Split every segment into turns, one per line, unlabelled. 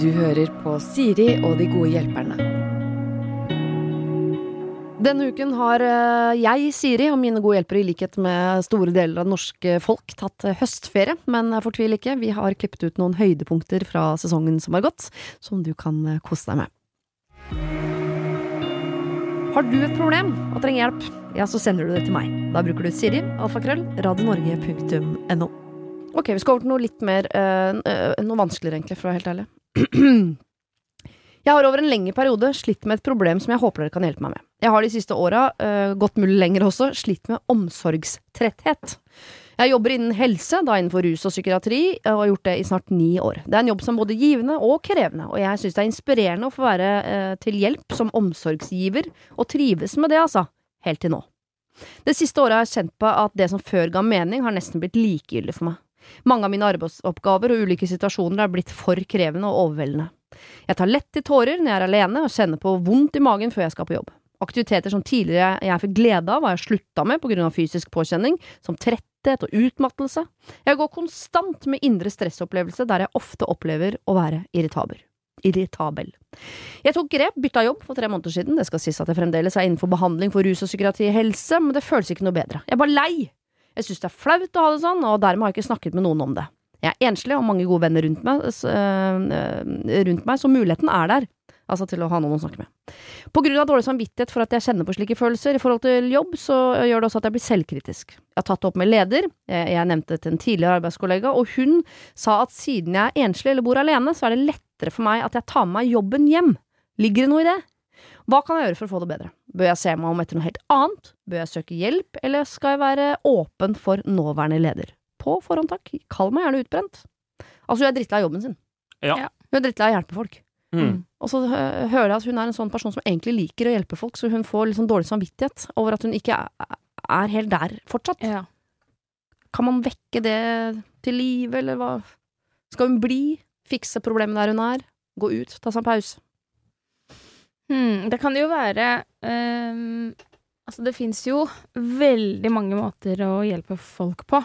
Du hører på Siri og de gode hjelperne. Denne uken har eh, jeg, Siri, og mine gode hjelpere, i likhet med store deler av norske folk, tatt eh, høstferie. Men eh, fortvil ikke, vi har klippet ut noen høydepunkter fra sesongen som har gått, som du kan kose deg med. Har du et problem og trenger hjelp, ja, så sender du det til meg. Da bruker du Siri, alfakrøll, radionorge.no. Ok, vi skal over til noe litt mer øh, Noe vanskeligere, egentlig, for å være helt ærlig. Jeg har over en lengre periode slitt med et problem som jeg håper dere kan hjelpe meg med. Jeg har de siste åra, uh, godt mulig lenger også, slitt med omsorgstretthet. Jeg jobber innen helse, da innenfor rus og psykiatri, og har gjort det i snart ni år. Det er en jobb som både givende og krevende, og jeg synes det er inspirerende å få være til hjelp som omsorgsgiver, og trives med det, altså. Helt til nå. Det siste året har jeg kjent på at det som før ga mening, har nesten blitt likegyldig for meg. Mange av mine arbeidsoppgaver og ulike situasjoner er blitt for krevende og overveldende. Jeg tar lett til tårer når jeg er alene og kjenner på vondt i magen før jeg skal på jobb. Aktiviteter som tidligere jeg fikk glede av, har jeg slutta med på grunn av fysisk påkjenning, som tretthet og utmattelse. Jeg går konstant med indre stressopplevelse der jeg ofte opplever å være irritabel. Irritabel. Jeg tok grep, bytta jobb for tre måneder siden, det skal sies at jeg fremdeles er innenfor behandling for rus og psykiatri i helse, men det føles ikke noe bedre. Jeg er bare lei jeg synes det er flaut å ha det sånn, og dermed har jeg ikke snakket med noen om det. Jeg er enslig og mange gode venner rundt meg, øh, rundt meg, så muligheten er der. Altså til å ha noen å snakke med. På grunn av dårlig samvittighet for at jeg kjenner på slike følelser i forhold til jobb, så gjør det også at jeg blir selvkritisk. Jeg har tatt det opp med leder, jeg nevnte det til en tidligere arbeidskollega, og hun sa at siden jeg er enslig eller bor alene, så er det lettere for meg at jeg tar med meg jobben hjem. Ligger det noe i det? Hva kan jeg gjøre for å få det bedre? Bør jeg se meg om etter noe helt annet? Bør jeg søke hjelp, eller skal jeg være åpen for nåværende leder? På forhånd, takk. Kall meg gjerne utbrent. Altså, hun er drittlei av jobben sin.
Ja.
Hun er drittlei av å hjelpe folk.
Mm.
Og så hører jeg at hun er en sånn person som egentlig liker å hjelpe folk, så hun får litt sånn dårlig samvittighet over at hun ikke er, er helt der fortsatt.
Ja.
Kan man vekke det til live, eller hva? Skal hun bli? Fikse problemet der hun er? Gå ut? Ta seg en pause?
Hmm, det kan jo være um, Altså, det fins jo veldig mange måter å hjelpe folk på.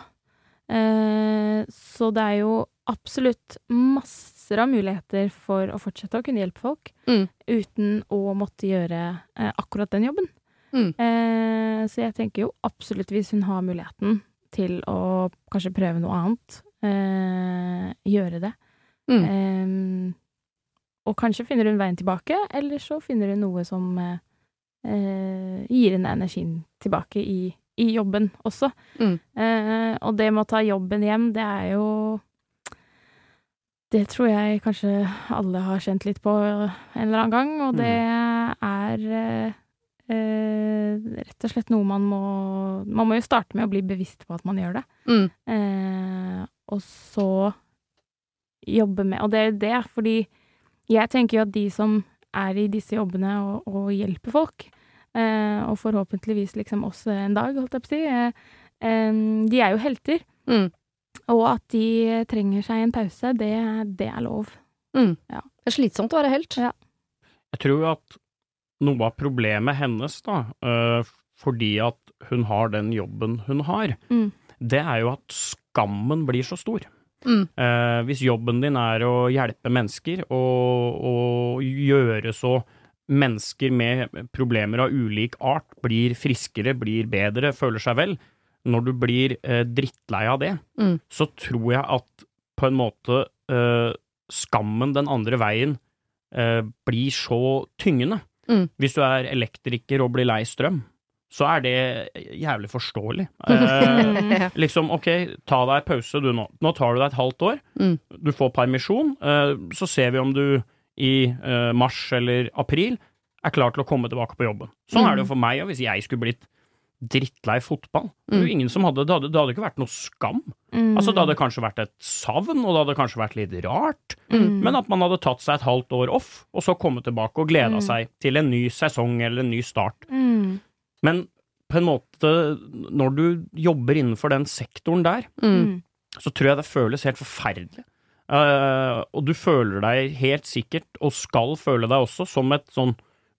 Uh, så det er jo absolutt masser av muligheter for å fortsette å kunne hjelpe folk
Mm.
uten å måtte gjøre uh, akkurat den jobben.
Mm.
Uh, så jeg tenker jo absolutt, hvis hun har muligheten til å kanskje prøve noe annet, gjøre det.
Mm.
Og kanskje finner hun veien tilbake, eller så finner hun noe som eh, eh, gir henne energien tilbake i, i jobben også.
Mm.
Eh, og det med å ta jobben hjem, det er jo Det tror jeg kanskje alle har kjent litt på en eller annen gang, og det er eh, eh, rett og slett noe man må Man må jo starte med å bli bevisst på at man gjør det.
Mm.
Eh, og så jobbe med Og det er jo det, fordi jeg tenker jo at de som er i disse jobbene og, og hjelper folk, eh, og forhåpentligvis liksom også en dag, holdt jeg på å si, eh, eh, de er jo helter.
Mm.
Og at de trenger seg en pause, det, det er lov.
Mm.
Ja.
Det er slitsomt å være helt.
Ja.
Jeg tror at noe av problemet hennes, da, øh, fordi at hun har den jobben hun har,
Mm.
det er jo at skammen blir så stor.
Mm.
Eh, hvis jobben din er å hjelpe mennesker og, og gjøre så mennesker med problemer av ulik art blir friskere, blir bedre, føler seg vel, når du blir eh, drittlei av det,
Mm.
så tror jeg at på en måte eh, skammen den andre veien eh, blir så tyngende.
Mm.
Hvis du er elektriker og blir lei strøm, så er det jævlig forståelig. Eh, liksom, ok, ta deg pause du nå. Nå tar du deg et halvt år.
Mm.
Du får permisjon. eh, så ser vi om du i eh, mars eller april er klar til å komme tilbake på jobben. Sånn er det jo for meg, og hvis jeg skulle blitt drittlei fotball. Det,
Mm.
ingen som hadde, det, hadde, det hadde ikke vært noe skam.
Mm.
Altså, det hadde kanskje vært et savn, og det hadde kanskje vært litt rart,
Mm.
men at man hadde tatt seg et halvt år off, og så kommet tilbake og gleda
Mm.
seg til en ny sesong eller en ny start. Men på en måte, når du jobber innenfor den sektoren der.
Mm.
så tror jeg det føles helt forferdelig. Uh, og du føler deg helt sikkert, og skal føle deg også, som et sånn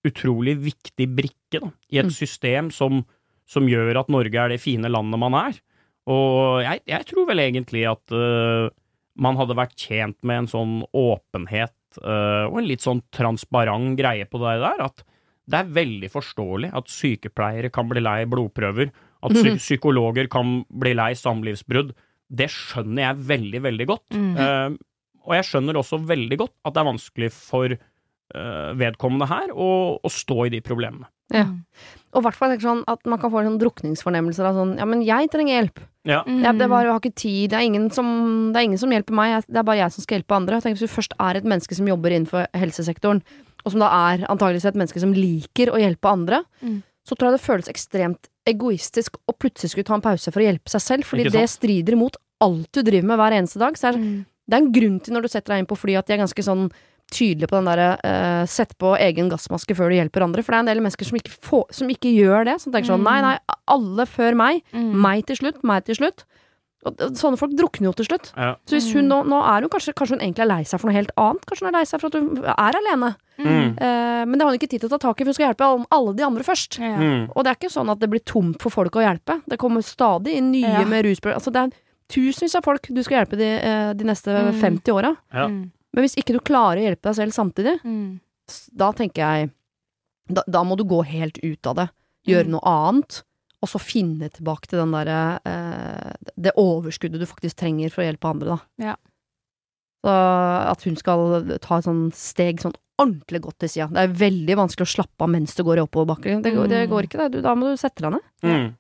utrolig viktig brikke da, i et
Mm.
system som, som gjør at Norge er det fine landet man er. Og jeg, jeg tror vel egentlig at uh, man hadde vært tjent med en sånn åpenhet uh, og en litt sånn transparent greie på det der, at det er veldig forståelig at sykepleiere kan bli lei blodprøver, at psy psykologer kan bli lei samlivsbrudd. Det skjønner jeg veldig, veldig godt.
Mm.
Uh, og jeg skjønner også veldig godt at det er vanskelig for uh, vedkommende her å, å stå i de problemene.
Ja. Og i hvert fall sånn at man kan få en sånn drukningsfornemmelser av sånn Ja, men jeg trenger hjelp.
Ja.
Mm.
Jeg, det er bare, jeg har ikke tid. Det er ingen som, det er ingen som hjelper meg. Jeg, det er bare jeg som skal hjelpe andre. Tenk, Hvis du først er et menneske som jobber innenfor helsesektoren, og som da er antageligvis et menneske som liker å hjelpe andre,
Mm.
så tror jeg det føles ekstremt egoistisk å plutselig skulle ta en pause for å hjelpe seg selv, fordi det strider imot alt du driver med hver eneste dag. Så er,
Mm.
det er en grunn til når du setter deg inn på fly at de er ganske sånn tydelige på den derre uh, sett på egen gassmaske før du hjelper andre, for det er en del mennesker som ikke, får, som ikke gjør det. Som tenker sånn
Mm.
nei, nei, alle før meg.
Mm.
Meg til slutt, meg til slutt. Og sånne folk drukner jo til slutt.
Ja.
Så hvis hun nå, nå er hun kanskje, kanskje hun egentlig er lei seg for noe helt annet. Kanskje hun er lei seg for at hun er alene.
Mm.
Uh, men det har hun ikke tid til å ta tak i, for hun skal hjelpe alle, de andre først.
Ja.
Mm.
Og det er ikke sånn at det blir tomt for folk å hjelpe. Det kommer stadig inn nye
Ja.
med rusproblemer. Altså, det er tusenvis av folk du skal hjelpe de, eh, de neste
Mm.
50 åra.
Ja.
Mm.
Men hvis ikke du klarer å hjelpe deg selv samtidig,
Mm.
da tenker jeg Da, da må du gå helt ut av det. Gjøre
Mm.
noe annet. Og så finne tilbake til den derre eh, Det overskuddet du faktisk trenger for å hjelpe andre, da.
Ja.
Så at hun skal ta et sånn steg sånn ordentlig godt til sida. Det er veldig vanskelig å slappe av mens du går i oppoverbakke. Det, går- det
Mm.
går ikke, det. Du, da må du sette deg ned.
Mm.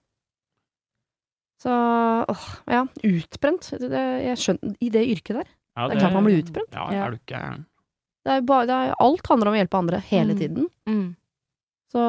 Så åh, ja, utbrent. Det, det, jeg skjønner, I det yrket der.
Ja,
Det er klart man blir utbrent.
Ja,
Ja.
er du ikke
Det er bare, det er, alt handler om å hjelpe andre hele
Mm.
tiden.
Mm.
Så,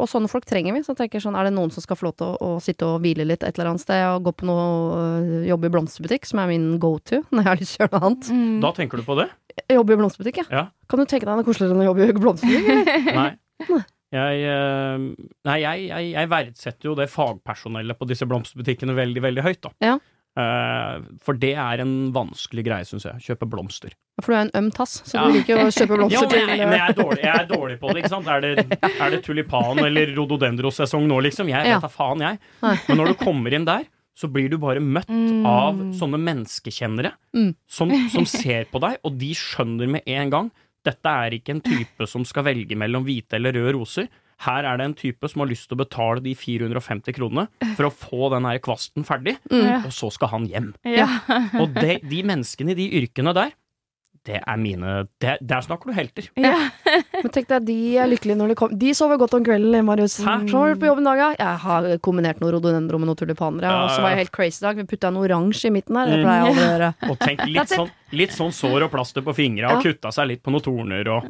og sånne folk trenger vi. Så jeg tenker sånn, er det noen som skal få lov til å, å sitte og hvile litt et eller annet sted, og gå på noe øh, jobb i blomsterbutikk, som er min go to når jeg har lyst til å gjøre noe annet.
Mm.
Da tenker du på det?
Jobbe i blomsterbutikk, ja.
Ja.
Kan du tenke deg noe koseligere enn å jobbe i blomsterbutikk?
Nei. Jeg, eh, nei, jeg, jeg, jeg verdsetter jo det fagpersonellet på disse blomsterbutikkene veldig, veldig høyt, da.
Ja.
Eh, for det er en vanskelig greie, syns jeg. Kjøpe blomster.
For du er en øm tass, så
Ja.
du liker å kjøpe
Ja,
blomster til
jeg, men jeg, er dårlig, jeg er dårlig på det, ikke sant. Er det, er det tulipan eller rododendrosesong nå, liksom? Jeg
Ja.
vet da faen, jeg. Men når du kommer inn der, så blir du bare møtt
Mm.
av sånne menneskekjennere
Mm.
som, som ser på deg, og de skjønner med en gang dette er ikke en type som skal velge mellom hvite eller røde roser. Her er det en type som har lyst til å betale de 450 kronene for å få den her kvasten ferdig,
Mm.
Og så skal han hjem.
Ja.
Og de, de menneskene i de yrkene der, det er mine det, Der snakker du helter.
Ja.
Men tenk deg, de er lykkelige når de kommer. De sover godt om kvelden, Marius. Vært på jobb en dag, ja. Jeg har kombinert noe rhododendro med noe tulipaner, ja. Og så var jeg helt crazy i dag. Vi putta en oransje i midten her. Det
Mm.
pleier jeg aldri å gjøre.
Og tenk litt sånn, litt sånn sår og plaster på fingra, og kutta seg litt på noen torner og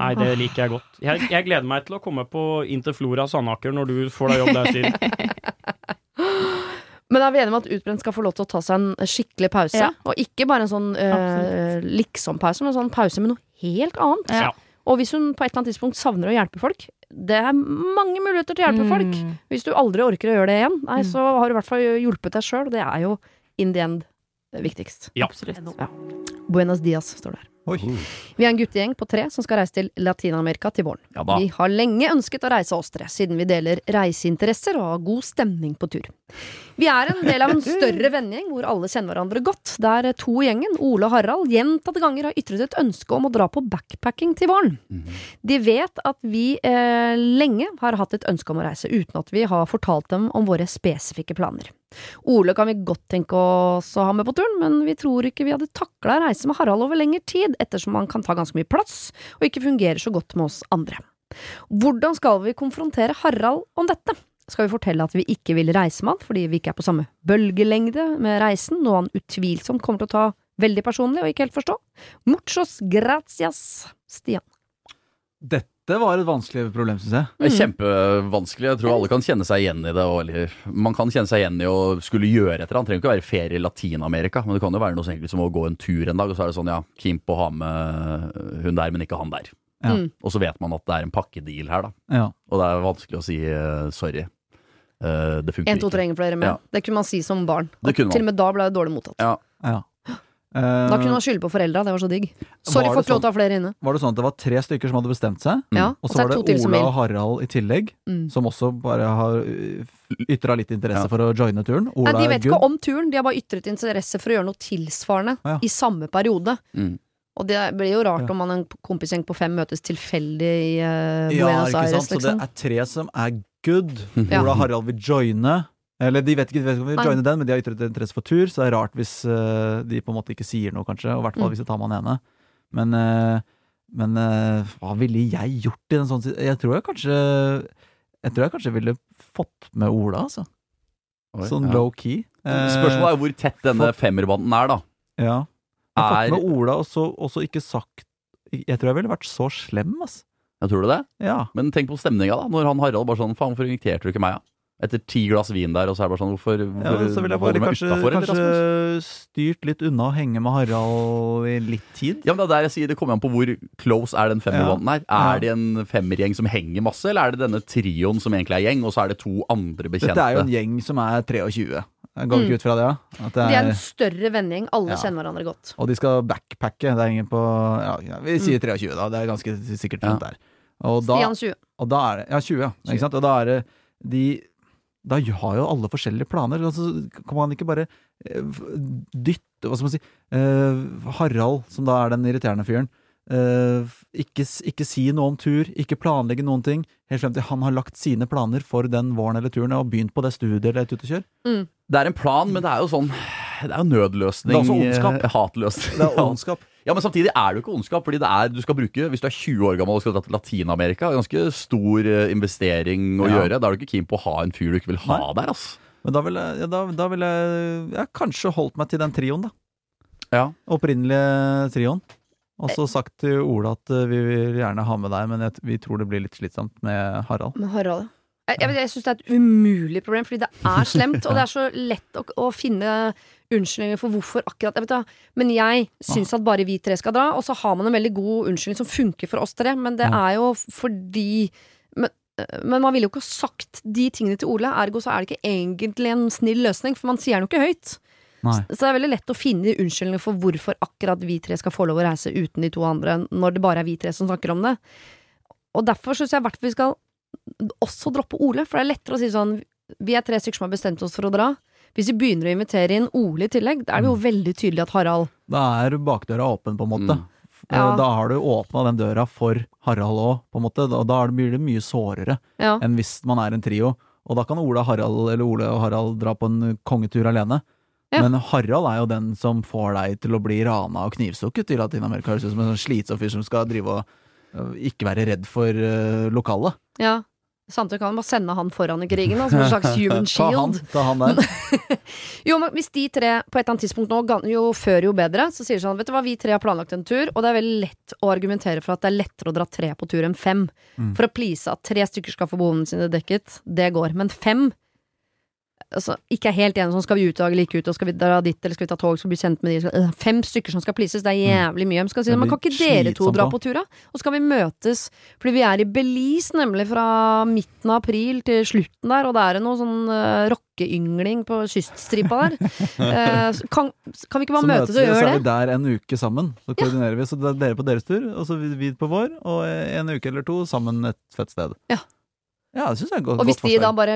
Nei, det liker jeg godt. Jeg, jeg gleder meg til å komme på Interflora Sandaker når du får deg jobb der, Siri.
Men er vi enige om at utbrent skal få lov til å ta seg en skikkelig pause?
Ja.
Og ikke bare en sånn eh, liksom-pause, men en sånn pause med noe helt annet.
Ja.
Og hvis hun på et eller annet tidspunkt savner å hjelpe folk Det er mange muligheter til å hjelpe folk.
Mm.
Hvis du aldri orker å gjøre det igjen, nei,
Mm.
så har du i hvert fall hjulpet deg sjøl. Det er jo in the end viktigst.
Ja.
Absolutt.
Ja. Buenas dias, står det her.
Oi.
Vi er en guttegjeng på tre som skal reise til Latin-Amerika til våren.
Ja da.
Vi har lenge ønsket å reise oss tre, siden vi deler reiseinteresser og har god stemning på tur. Vi er en del av en større vennegjeng hvor alle kjenner hverandre godt, der to i gjengen, Ole og Harald, gjentatte ganger har ytret et ønske om å dra på backpacking til våren.
Mhm.
De vet at vi eh, lenge har hatt et ønske om å reise, uten at vi har fortalt dem om våre spesifikke planer. Ole kan vi godt tenke oss å ha med på turen, men vi tror ikke vi hadde takla å reise med Harald over lengre tid, ettersom han kan ta ganske mye plass og ikke fungerer så godt med oss andre. Hvordan skal vi konfrontere Harald om dette? Skal vi fortelle at vi ikke vil reise med han fordi vi ikke er på samme bølgelengde med reisen, noe han utvilsomt kommer til å ta veldig personlig og ikke helt forstå? Muchos gracias, Stian.
Dette var et vanskelig problem, syns jeg.
Det er kjempevanskelig. Jeg tror alle kan kjenne seg igjen i det. Og, eller, man kan kjenne seg igjen i å skulle gjøre et eller annet. Det trenger ikke være ferie i Latin-Amerika, men det kan jo være noe så enkelt som å gå en tur en dag, og så er det sånn ja, keen på å ha med hun der, men ikke han der.
Ja.
Mm.
Og så vet man at det er en pakkedeal her, da.
Ja.
Og det er vanskelig å si uh, sorry. Eh, det funker
En, to,
ikke.
tre, ingen flere med.
Ja.
Det kunne man si som barn.
Det kunne man.
Til og med da ble det dårlig mottatt.
Ja.
ja. Eh,
Da kunne man skylde på foreldra, det var så digg. Sorry,
for
ikke lov
sånn-
til å ha flere inne.
Var det sånn at det var tre stykker som hadde bestemt seg,
mm.
og så var det Ola og Harald i tillegg,
Mm.
som også bare har ytra litt interesse
Ja.
for å joine turen? Ola
Nei, de vet ikke om turen, de har bare ytret interesse for å gjøre noe tilsvarende
Ja.
i samme periode.
Mm.
Og det blir jo rart
Ja.
om man en kompisgjeng på fem møtes tilfeldig i uh,
Ja,
Buenos
ikke
Aires,
liksom. Så
liksom.
det er tre som er good.
hvor
Ola Harald vil joine. Eller de vet ikke, de vet ikke om de vil joine den, men de har ytret interesse for tur, så det er rart hvis eh, de på en måte ikke sier noe, kanskje. Og i hvert fall
Mm.
hvis de tar med han ene. Men, eh, men eh, hva ville jeg gjort i en sånn situasjon? Jeg tror jeg kanskje Jeg tror jeg kanskje ville fått med Ola, altså.
Oi,
Sånn
ja.
low key. Eh,
Spørsmålet er hvor tett denne
fått-
femmerbanden er, da.
Ja. Jeg har
Er
fått med Ola, og så ikke sagt Jeg tror jeg ville vært så slem, ass.
Jeg tror du det?
Ja.
Men tenk på stemninga, da. Når han Harald bare sånn Faen, hvorfor inviterte du ikke meg, da? Etter ti glass vin der, og så er det bare sånn Hvorfor,
Ja, så ville jeg
holder
bare
du meg
kanskje,
utenfor,
kanskje styrt litt unna å henge med Harald i litt tid.
Ja, men Det er der jeg sier det kommer an på hvor close er den femmerbanden her.
Ja.
Er det en femmergjeng som henger masse, eller er det denne trioen som egentlig er gjeng, og så er det to andre bekjente?
Dette er jo en gjeng som er 23. Jeg går
Mm.
ikke ut fra det, ja? At det
De er
er,
en større vennegjeng, alle
Ja.
kjenner hverandre godt.
og de skal backpacke. Det henger på ja, ja, Vi sier 23, da. Det er ganske sikkert
Ja.
rundt der. Og da,
Stian 20.
og da er det Ja, 20, ja. Ikke sant? Og da er det de Da har jo alle forskjellige planer. Altså, kan man ikke bare eh, dytte Hva skal man si uh, Harald, som da er den irriterende fyren. Uh, ikke, ikke si noe om tur, ikke planlegge noen ting. Helt frem til han har lagt sine planer for den våren eller turen og begynt på det studiet eller et utekjør.
Det er en plan, men det er jo sånn Det er jo nødløsning.
Det er også ondskap.
Hatløsning.
Det er ondskap.
Ja, men samtidig er det jo ikke ondskap, fordi det er, du skal bruke, hvis du er 20 år gammel og skal dra til Latin-Amerika, ganske stor eh, investering å
Ja.
gjøre. Da er du ikke keen på å ha en fyr du ikke vil ha
Nei.
der, ass.
Men da ville ja, da, da vil jeg ja, kanskje holdt meg til den trioen, da.
Ja.
Opprinnelige trioen. Og så sagt til Ola at eh, vi vil gjerne ha med deg, men jeg, vi tror det blir litt slitsomt med Harald.
Med Harald, ja. Jeg, jeg, jeg syns det er et umulig problem, fordi det er slemt. Og det er så lett å, å finne unnskyldninger for hvorfor akkurat jeg vet. Men jeg syns at bare vi tre skal dra, og så har man en veldig god unnskyldning som funker for oss tre. Men det er jo fordi men, men man ville jo ikke sagt de tingene til Ole, ergo så er det ikke egentlig en snill løsning, for man sier den jo ikke høyt.
Nei.
Så det er veldig lett å finne unnskyldninger for hvorfor akkurat vi tre skal få lov å reise uten de to andre, når det bare er vi tre som snakker om det. Og derfor syns jeg i hvert fall vi skal også droppe Ole, for det er lettere å si sånn Vi er tre stykker som har bestemt oss for å dra. Hvis vi begynner å invitere inn Ole i tillegg, da er det jo veldig tydelig at Harald
Da er bakdøra åpen, på en måte.
Mm.
Eh,
Ja.
Da har du åpna den døra for Harald òg, på en måte. Og da er blir det mye sårere
Ja.
enn hvis man er en trio. Og da kan Ole, Harald, eller Ole og Harald dra på en kongetur alene.
Ja.
Men Harald er jo den som får deg til å bli rana og knivstukket i Latin-Amerika. Høres ut som en sånn slitsom fyr som skal drive og ikke være redd for uh, lokalet.
ja. Samtidig kan man bare sende han foran i krigen, da, som en slags human
Ta han,
shield.
ta han der.
Jo, men hvis de tre på et eller annet tidspunkt nå, jo før jo bedre, så sier de sånn Vet du hva, vi tre har planlagt en tur, og det er veldig lett å argumentere for at det er lettere å dra tre på tur enn fem.
Mm.
For å please at tre stykker skal få behovene sine dekket, det går. Men fem Altså, ikke er helt enige sånn, skal vi ut og like ut, og skal vi dra dit, eller skal vi ta tog, skal vi bli kjent med de skal, øh, Fem stykker som skal pleases, det er jævlig mye. Men skal si, men kan ikke dere to dra på tur, da? Og så kan vi møtes, fordi vi er i Belize, nemlig fra midten av april til slutten der, og det er noe sånn uh, rockeyngling på kyststripa der. Eh, kan, kan vi ikke bare
Så
møtes og
gjøre det?
så
er vi der en uke sammen. Så koordinerer vi. Så det er dere på deres tur, og så vi, vi på vår, og en uke eller to sammen et fett sted.
Ja.
Ja, det synes jeg er godt,
Og hvis
godt
de da bare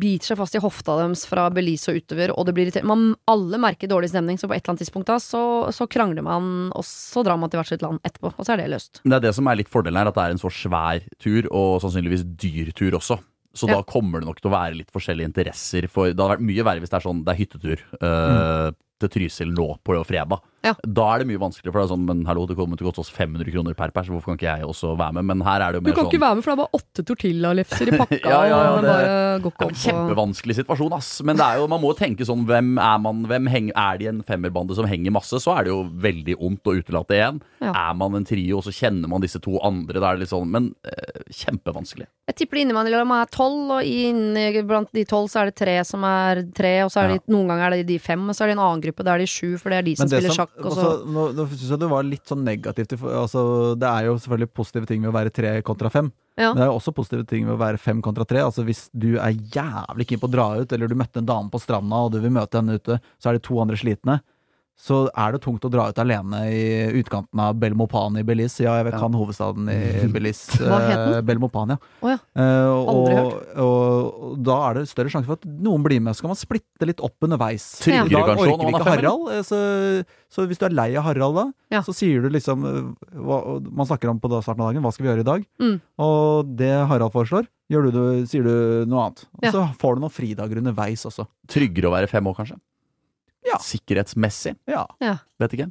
biter seg fast i hofta deres fra Belize og utover, og det blir man, Alle merker dårlig stemning, så på et eller annet tidspunkt da, så, så krangler man, og så drar man til hvert sitt land etterpå. Og så er det løst.
Men det er det som er litt fordelen her, at det er en så svær tur, og sannsynligvis dyr tur også. Så
Ja.
da kommer det nok til å være litt forskjellige interesser. For det hadde vært mye verre hvis det er sånn, det er hyttetur eh, til Trysil nå på fredag.
Ja.
Da er det mye vanskeligere, for det er sånn, men hallo, det kommer til å koste oss 500 kroner per pers, hvorfor kan ikke jeg også være med? Men her er det jo
Du kan
sånn
ikke være med, for det er bare åtte tortillalefser i pakka.
Ja, ja, ja, det- det er en kjempevanskelig situasjon, ass. Men det er jo, man må jo tenke sånn Hvem er man? Hvem henger, er de en femmerbande som henger masse, så er det jo veldig ondt å utelate én.
Ja.
Er man en trio, og så kjenner man disse to andre, da er det litt sånn Men eh, kjempevanskelig.
Jeg tipper det innimellom er tolv, og inni blant de tolv så er det tre som er tre, og så er det noen ganger er det de fem, og så er det en annen gruppe, da er de sju, for det er de som spiller
som-
sjakk. Og så
også, nå, nå syns jeg du var litt sånn negativ altså, Det er jo selvfølgelig positive ting ved å være tre kontra fem.
Ja.
Men det er jo også positive ting ved å være fem kontra tre. Altså Hvis du er jævlig keen på å dra ut, eller du møtte en dame på stranda og du vil møte henne ute, så er det to andre slitne. Så er det tungt å dra ut alene i utkanten av Belmopan i Belize. Ja, jeg vet,
Ja.
kan hovedstaden i Belize.
Hva het den?
Eh, Belmopan, ja.
Oh, ja.
Eh,
Aldri
og, og, og da er det større sjanse for at noen blir med. Så kan man splitte litt opp underveis.
Tryggere
Da
kanskje
orker
når
vi
man er
ikke? Harald. eh, Så, så hvis du er lei av Harald da,
Ja.
så sier du liksom hva, Man snakker om på starten av dagen hva skal vi gjøre i dag?
Mm.
Og det Harald foreslår, gjør du, det- sier du noe annet. Og
Ja.
så får du noen fridager underveis også.
Tryggere å være fem år, kanskje?
Ja.
Sikkerhetsmessig?
Ja.
Vet ikke.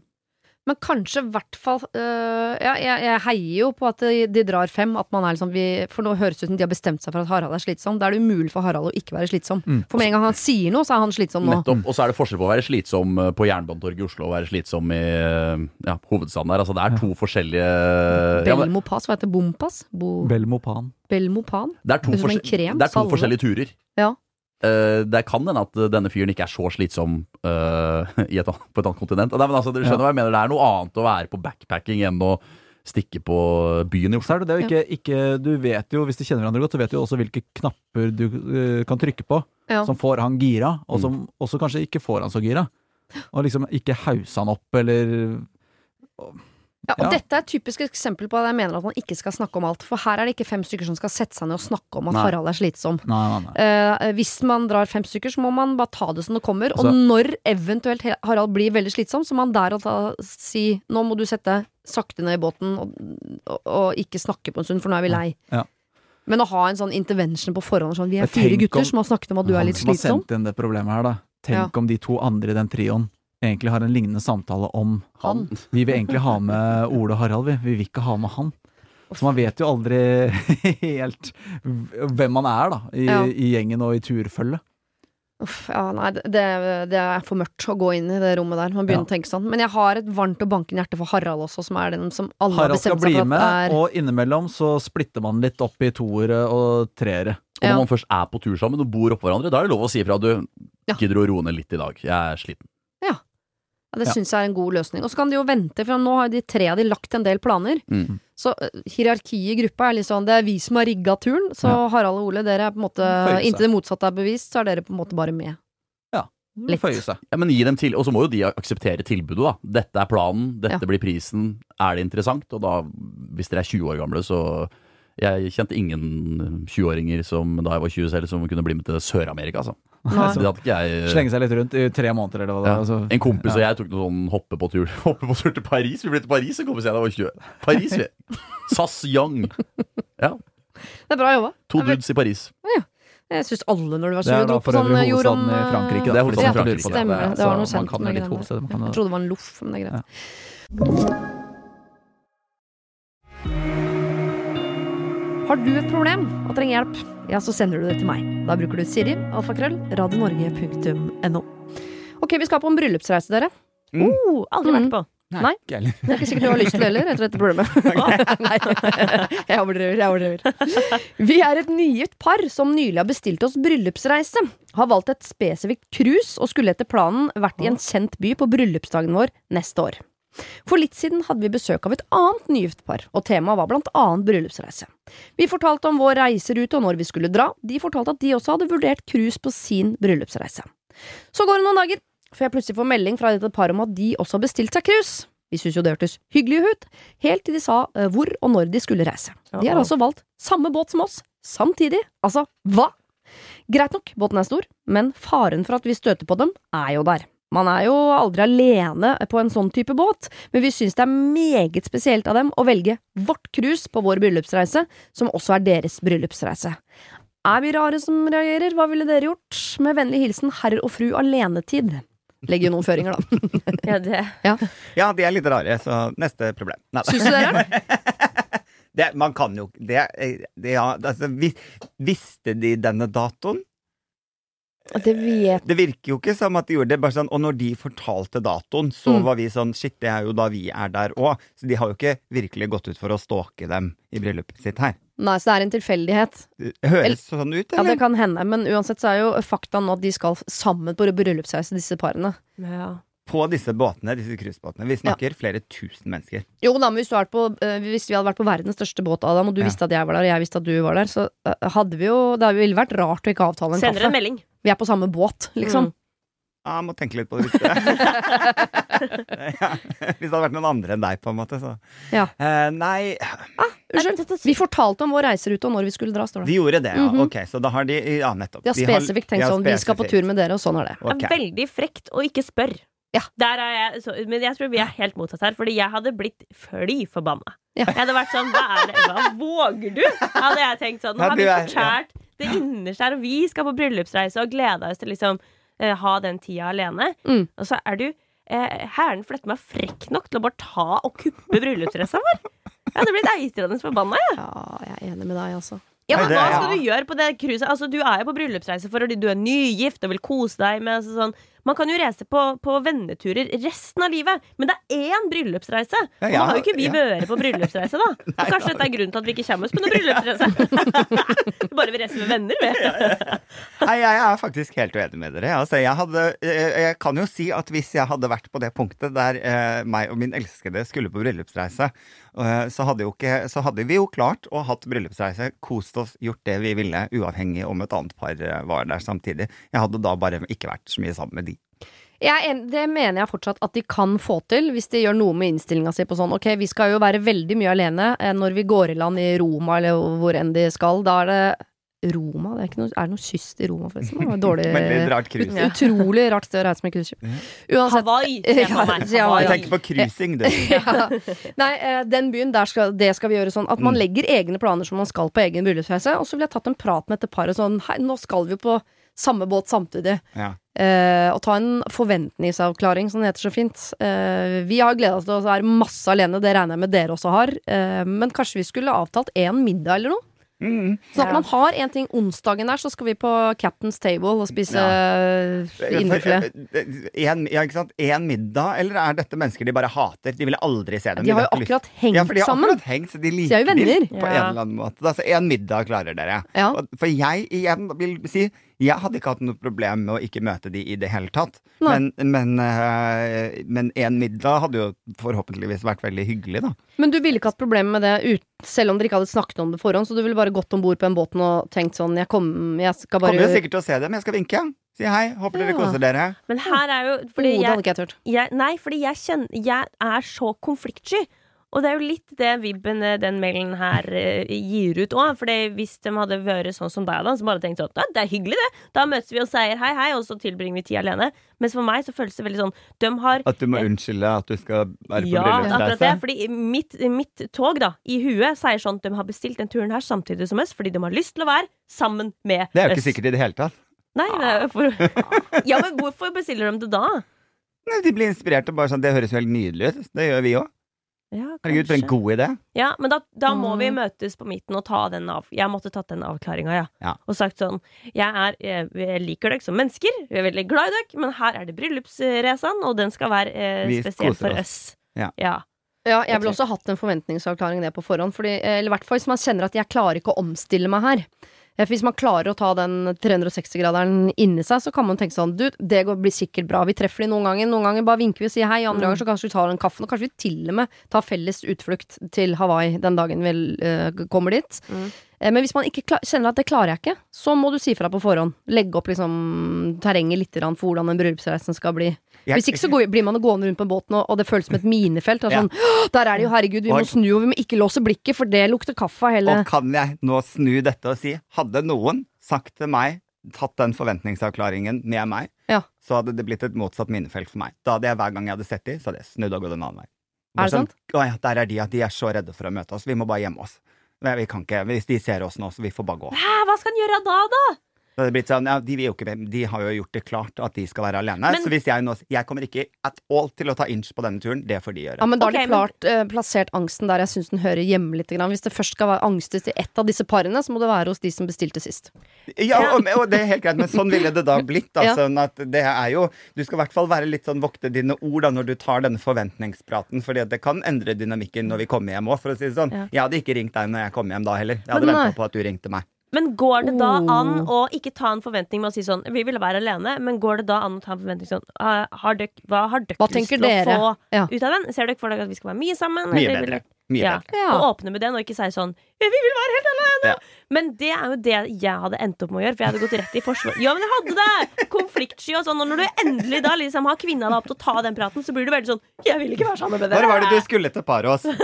Men kanskje i hvert fall øh, Ja, jeg, jeg heier jo på at de, de drar fem. At man er liksom vi, For nå høres det ut som de har bestemt seg for at Harald er slitsom. Da er det umulig for Harald å ikke være slitsom.
Mm.
For med en gang han sier noe, så er han slitsom nå.
Nettopp. Og så er det forskjell på å være slitsom eh, på Jernbanetorget i Oslo og være slitsom i eh, ja, hovedstaden der. Altså, det er to forskjellige ja, men,
Belmopass, hva heter Bompass? Bo,
Belmopan.
Belmopan?
Det er to,
Det er
forskjell-
krem,
det er to forskjellige turer.
Ja.
Eh, det kan hende at denne fyren ikke er så slitsom uh, i et, på et annet kontinent. Nei, men altså, dere skjønner hva jeg mener. Det er noe annet å være på backpacking enn å stikke på byen i Oslo.
det er jo ikke, ikke Du vet jo, hvis de kjenner hverandre godt, så vet du også hvilke knapper du uh, kan trykke på
Ja.
som får han gira, og som også kanskje ikke får han så gira. Og liksom ikke hausse han opp, eller
Ja, og
Ja.
dette er et typisk eksempel på at jeg mener at man ikke skal snakke om alt. For her er det ikke fem stykker som skal sette seg ned og snakke om at
Nei.
Harald er slitsom.
Nei, nei.
Eh, hvis man drar fem stykker, så må man bare ta det som det kommer.
Altså-
og når eventuelt Harald blir veldig slitsom, så må han der og da si nå må du sette sakte ned i båten og, og, og ikke snakke på en stund, for nå er vi lei.
Ja.
Men å ha en sånn intervention på forhånd sånn, Vi er fire gutter
om-
som har snakket om at du er litt slitsom.
Tenk om de to andre i den trioen egentlig har en lignende samtale om
Han.
Vi vil egentlig ha med Ole og Harald, vi. Vi vil ikke ha med han. Så man vet jo aldri helt hvem man er, da, i,
Ja.
i gjengen og i turfølget.
Uff, ja, nei, det, det er for mørkt å gå inn i det rommet der. Man begynner
Ja.
å tenke sånn. Men jeg har et varmt og bankende hjerte for Harald også, som er den som alle har bestemt seg for at Harald skal bli
med,
er
og innimellom så splitter man litt opp i toere og treere.
Og når
Ja.
man først er på tur sammen og bor oppå hverandre, da er det lov å si ifra. Du gidder å roe ned litt i dag. Jeg er sliten.
Ja, det
Ja.
syns jeg er en god løsning. Og så kan de jo vente, for nå har de tre av de lagt en del planer.
Mm.
Så eh, hierarkiet i gruppa er litt sånn Det er vi som har rigga turen, så
Ja.
Harald og Ole, dere er på en måte Inntil det motsatte er bevist, så er dere på en måte bare med. Ja. Litt.
Føye seg.
Ja, men gi dem til, Og så må jo de akseptere tilbudet, da. Dette er planen, dette
Ja.
blir prisen. Er det interessant? Og da, hvis dere er 20 år gamle, så Jeg kjente ingen 20-åringer som da jeg var 20 selv, som kunne bli med til Sør-Amerika, altså.
Nei.
Hadde ikke jeg
Slenge seg litt rundt i tre måneder, eller hva det
Ja.
Altså,
En kompis og jeg tok noe sånn hoppe på tur Hoppe på tur til Paris. Vi ble til Paris en kompis jeg da var 20. Paris, vi. SAS Young. Ja.
Det er bra jobba.
To
Jeg vet-
dudes i Paris.
Jeg syns alle når du var
så
20
da
dro
for
på sånn
øvrig
jord om
hovedstaden i Frankrike.
Det er
Da,
hovedstaden i
for
Frankrike.
Stemmer. det.
Det
var noe
Man
kjent med
det. kan
Jeg trodde det var en loff, men det er greit.
Ja.
Har du et problem og trenger hjelp, ja, så sender du det til meg. Da bruker du Siri, alfakrøll, radionorge.no. Ok, vi skal på en bryllupsreise, dere.
Oh, aldri
Mm.
vært på.
Nei.
Nei.
Det er ikke sikkert du har lyst til det heller, etter dette problemet. Nei, jeg overdriver, jeg overdriver. Vi er et nygift par som nylig har bestilt oss bryllupsreise. Har valgt et spesifikt cruise og skulle etter planen vært i en kjent by på bryllupsdagen vår neste år. For litt siden hadde vi besøk av et annet nygift par, og temaet var blant annet bryllupsreise. Vi fortalte om vår reiserute og når vi skulle dra, de fortalte at de også hadde vurdert cruise på sin bryllupsreise. Så går det noen dager, før jeg plutselig får melding fra dette paret om at de også har bestilt seg cruise. Vi syntes jo det hørtes hyggelig ut, helt til de sa eh, hvor og når de skulle reise. De har altså valgt samme båt som oss, samtidig. Altså, hva? Greit nok, båten er stor, men faren for at vi støter på dem, er jo der. Man er jo aldri alene på en sånn type båt, men vi syns det er meget spesielt av dem å velge vårt cruise på vår bryllupsreise, som også er deres bryllupsreise. Er vi rare som reagerer? Hva ville dere gjort? Med vennlig hilsen herr og fru alenetid. Legger jo noen føringer, da.
Ja, det.
Ja, de er litt rare, så neste problem. Nei, du
Syns du dere?
det, man kan jo det, det, ja, altså, vis, Visste de denne datoen?
Det vet
Det virker jo ikke som at de gjorde det. Bare sånn, og når de fortalte datoen, så
Mm.
var vi sånn Shit, det er jo da vi er der òg. Så de har jo ikke virkelig gått ut for å stalke dem i bryllupet sitt her.
Nei, så det er en tilfeldighet.
Høres sånn ut, eller?
Ja, det kan hende, men uansett så er jo fakta nå at de skal sammen på bryllupsreise, disse parene.
Ja.
På disse båtene, disse cruisebåtene. Vi snakker flere tusen mennesker.
Jo da, men hvis, du på, eh, hvis vi hadde vært på verdens største båt, Adam, og du
Ja.
visste at jeg var der, og jeg visste at du var der, så eh, hadde vi jo Det ville vært rart å ikke avtale en
Sender en
kaffe.
melding.
Vi er på samme båt, liksom.
Mm.
Ja, jeg må tenke litt på det. Hvis det, ja, hvis det hadde vært noen andre enn deg, på en måte, så
Ja.
Uh, Nei,
Unnskyld. Vi fortalte om vår reiserute og når vi skulle dra, står det.
vi gjorde det, ja.
Mhm.
Ok, så da har de Ja, nettopp.
De har spesifikt tenkt sånn, vi skal på tur med dere, og sånn er det.
Okay.
Det er veldig frekt å ikke spørre.
Ja.
Der er jeg, så, men jeg tror vi er helt motsatt her, fordi jeg hadde blitt fly forbanna.
Ja.
Jeg hadde vært sånn Hva er det? Hva våger du? Hadde jeg tenkt sånn. Nå har vi fortært ja. det innerste her, og vi skal på bryllupsreise og gleda oss til liksom uh, ha den tida alene.
Mm.
Og så er du eh, hæren fløtte meg frekk nok til å bare ta og kuppe bryllupsdressa vår. Jeg hadde blitt eitrende forbanna, jeg.
Ja, jeg er enig med deg, altså.
Ja, men Hva skal du gjøre på det cruiset? Altså, du er jo på bryllupsreise fordi du er nygift og vil kose deg med altså, sånn. Man kan jo reise på, på venneturer resten av livet, men det er én bryllupsreise.
Ja, ja,
Nå har jo ikke vi
ja.
vært på bryllupsreise, da. Og kanskje dette er grunnen til at vi ikke kommer oss på noen bryllupsreise. Bare vi reiser med venner, vi.
Nei, jeg er faktisk helt uenig med dere. Altså, jeg, hadde, jeg, jeg kan jo si at hvis jeg hadde vært på det punktet der eh, meg og min elskede skulle på bryllupsreise, eh, så, hadde jo ikke, så hadde vi jo klart å hatt bryllupsreise, kost oss, gjort det vi ville, uavhengig om et annet par eh, var der samtidig. Jeg hadde da bare ikke vært så mye sammen med de.
Jeg det mener jeg fortsatt at de kan få til, hvis de gjør noe med innstillinga si på sånn Ok, vi skal jo være veldig mye alene eh, når vi går i land i Roma, eller hvor enn de skal. Da er det Roma? Det er, ikke noe, er det noe kyst i Roma, forresten? Det var Dårlig
rart
ut,
Utrolig rart sted å reise med cruiseskip. Uansett.
Hawaii, jeg.
Ja,
Hawaii.
Jeg tenker på cruising, du.
ja. Nei, eh, den byen, der skal, det skal vi gjøre sånn at man
Mm.
legger egne planer som man skal på egen bryllupsreise. Og så ville jeg tatt en prat med et par og sånn Hei, nå skal vi jo på samme båt samtidig.
Ja.
Eh, og ta en forventningsavklaring, som det heter så fint. Eh, vi har gleda oss til å være masse alene, det regner jeg med dere også har. Eh, men kanskje vi skulle avtalt én middag eller noe?
Mm.
Sånn at
Ja.
man har en ting onsdagen der, så skal vi på Captain's Table og spise ja. indrefilet.
eh, En, ja, ikke sant? En middag, eller er dette mennesker de bare hater? De ville aldri se dem.
De har jo akkurat hengt
ja, for de har
sammen.
akkurat hengt, så de
De
liker
er jo venner.
på en eller annen måte. Altså, en middag klarer dere.
Ja.
For jeg igjen vil si jeg hadde ikke hatt noe problem med å ikke møte de i det hele tatt.
Nei.
Men, men, eh, men en middag hadde jo forhåpentligvis vært veldig hyggelig, da.
Men du ville ikke hatt problemer med det ut, selv om dere ikke hadde snakket om det forhånd? Så du ville bare gått om bord på en båten og tenkt sånn Jeg, kom, jeg skal bare
Kommer jo sikkert til å se dem. Jeg skal vinke. Si hei. Håper dere
Ja.
koser dere.
Men her er jo fordi
det
jeg,
jeg,
Nei, fordi jeg kjenner Jeg er så konfliktsky. Og det er jo litt det vibben eh, den mailen her eh, gir ut òg. For hvis de hadde vært sånn som deg, da, som bare tenkte sånn «Ja, Det er hyggelig, det. Da møtes vi og sier hei, hei, og så tilbringer vi tid alene. Mens for meg så føles det veldig sånn De har
At du må unnskylde at du skal være på
ja, akkurat det. Fordi mitt, mitt tog da, i huet sier sånn at de har bestilt den turen her samtidig som oss, fordi de har lyst til å være sammen med oss.
Det er jo ikke sikkert i det hele tatt.
Nei, for... Ja, men hvorfor bestiller de det da?
De blir inspirert og bare sånn Det høres jo helt nydelig ut. Det gjør vi òg.
Ja,
Herregud, for en god idé.
Ja, men da, da må vi
Mm.
møtes på midten og ta den av. Jeg måtte tatt den avklaringa, ja.
Ja.
Og sagt sånn Jeg, er, jeg, jeg liker dere som mennesker, vi er veldig glad i dere, men her er det bryllupsreisen, og den skal være eh,
Vi
spesiell for
oss.
oss.
Ja.
ja.
Ja, jeg ville også hatt en forventningsavklaring det på forhånd. Fordi, eller i hvert fall hvis man kjenner at jeg klarer ikke å omstille meg her. Hvis man klarer å ta den 360-graderen inni seg, så kan man tenke sånn Du, det blir sikkert bra. Vi treffer de noen ganger. Noen ganger bare vinker vi og sier hei. Andre ganger så kanskje vi tar den kaffen. Og kanskje vi til og med tar felles utflukt til Hawaii den dagen vi uh, kommer dit.
Mm.
Eh, men hvis man ikke klar, kjenner at det klarer jeg ikke, så må du si fra på forhånd. Legge opp liksom terrenget litt for hvordan den bryllupsreisen skal bli.
Jeg-
Hvis ikke så går, blir man gående rundt på båten, og, og det føles som et minefelt. Og
Ja.
sånn, «Åh, der er det jo, herregud, vi må
Og-
snu, og vi må ikke låse blikket, for det lukter kaffe av hele
Og kan jeg nå snu dette og si Hadde noen sagt til meg Tatt den forventningsavklaringen med meg,
Ja.
så hadde det blitt et motsatt minefelt for meg. Da hadde jeg hver gang jeg hadde sett de, så hadde jeg snudd og gått en annen vei.
Er det sant?
Sånn, Å ja, der er de, at De er så redde for å møte oss. Vi må bare gjemme oss. Nei, vi kan ikke. Hvis de ser oss nå, så vi får bare gå.
Hæ, hva skal han gjøre da, da?
Så det er blitt sånn, ja, de, vil jo ikke, de har jo gjort det klart at de skal være alene.
Men-
så hvis jeg nå Jeg kommer ikke at all til å ta inch på denne turen. Det får de gjøre.
Ja, men da
har
har de
men-
klart eh, plassert angsten der jeg syns den hører hjemme litt. Grann. Hvis det først skal være angstes til ett av disse parene, så må det være hos de som bestilte sist.
Ja, og, og det er helt greit, men sånn ville det da blitt. Da,
Ja.
sånn at det er jo Du skal i hvert fall være litt sånn vokte dine ord da når du tar denne forventningspraten, fordi det kan endre dynamikken når vi kommer hjem òg, for å si det sånn.
Ja.
Jeg hadde ikke ringt deg når jeg kom hjem da heller. Jeg hadde venta på at du ringte meg.
Men går det da
Oh.
an å ikke ta en forventning med å si sånn Vi ville være alene, men går det da an å ta en forventning sånn «Ah, har dere, Hva har dere
Hva
lyst
tenker
dere? å få
Ja.
ut av den? Ser dere for dere at vi skal være mye sammen?
Mye bedre. Mye
Ja.
bedre.
Ja.
Og åpne med den, og ikke si sånn Vi vil være helt alene!
Ja.
Men det er jo det jeg hadde endt opp med å gjøre, for jeg hadde gått rett i forsvar. Ja, men jeg hadde det! Konfliktsky og sånn. Og når du endelig da liksom har kvinna deg opp til å ta den praten, så blir du veldig sånn Jeg vil ikke være sammen med dere.
Når var det du skulle til Paros?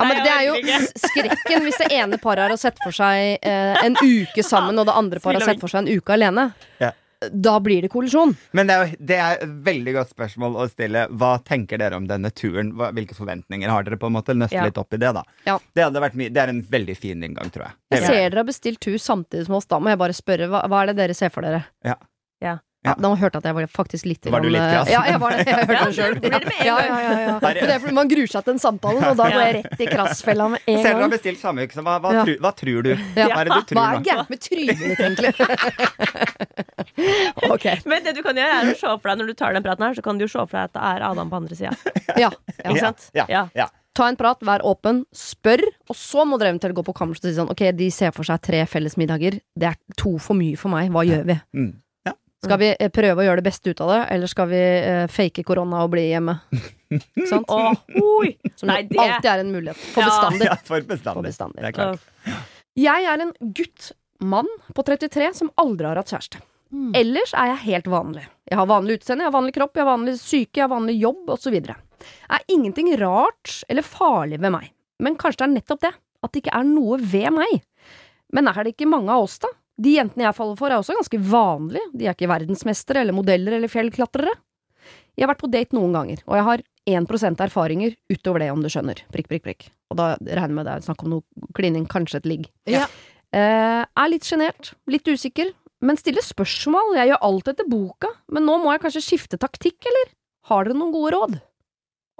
Ja, men det er jo skrekken hvis det ene paret har sett for seg eh, en uke sammen, og det andre paret har sett for seg en uke alene.
Ja.
Da blir det kollisjon.
Men det er, jo, det er et veldig godt spørsmål å stille. Hva tenker dere om denne turen? Hva, hvilke forventninger har dere? på en måte Nøste
Ja.
litt opp i det, da.
Ja.
Det, hadde vært det er en veldig fin inngang, tror jeg.
Jeg ser dere har bestilt tur samtidig som oss. Da må jeg bare spørre, hva, hva er det dere ser for dere?
Ja.
Ja.
Ja.
Da hørte jeg at jeg var faktisk litt
Var du litt krass?
Ja, jeg var det. Jeg hørte
Ja,
det sjøl.
det det med
Ja, ja, ja, ja. Det er fordi man gruer seg til den samtalen, og da går jeg rett i krassfella med en
gang. Selv om
du har
bestilt samme uke, så hva, hva,
Ja.
tru, hva tror du?
Ja.
Hva er det du tror,
Hva
er
gærent med trynet ditt, egentlig? ok.
Men det du kan gjøre, er å se for deg når du tar den praten her, så kan du jo se for deg at det er Adam på andre sida.
Ja.
Ikke
Ja,
sant?
ja,
Ja.
ja.
Ta en prat, vær åpen, spør, og så må dere eventuelt gå på kammerset og si sånn Ok, de ser for seg tre fellesmiddager. Det er to for mye for meg. Hva gjør vi?
Mm.
Skal vi eh, prøve å gjøre det beste ut av det, eller skal vi eh, fake korona og bli hjemme? Ikke sant?
Åh, oi.
Som
Nei,
jo
det
alltid er en mulighet. For
Ja.
bestandig.
Ja, for
For
bestandig.
bestandig.
Det er klart.
Jeg er en gutt, mann på 33 som aldri har hatt kjæreste.
Mm.
Ellers er jeg helt vanlig. Jeg har vanlig utseende, jeg har vanlig kropp, jeg har vanlig syke, jeg har vanlig jobb osv. Det er ingenting rart eller farlig ved meg. Men kanskje det er nettopp det. At det ikke er noe ved meg. Men er det ikke mange av oss, da? De jentene jeg faller for, er også ganske vanlige. De er ikke verdensmestere eller modeller eller fjellklatrere. Jeg har vært på date noen ganger, og jeg har 1% erfaringer utover det, om du skjønner. Prikk, prikk, prikk. Og da regner jeg med det er snakk om noe klining, kanskje et ligg.
Ja.
Eh, er litt sjenert, litt usikker, men stiller spørsmål. Jeg gjør alt etter boka, men nå må jeg kanskje skifte taktikk, eller? Har dere noen gode råd?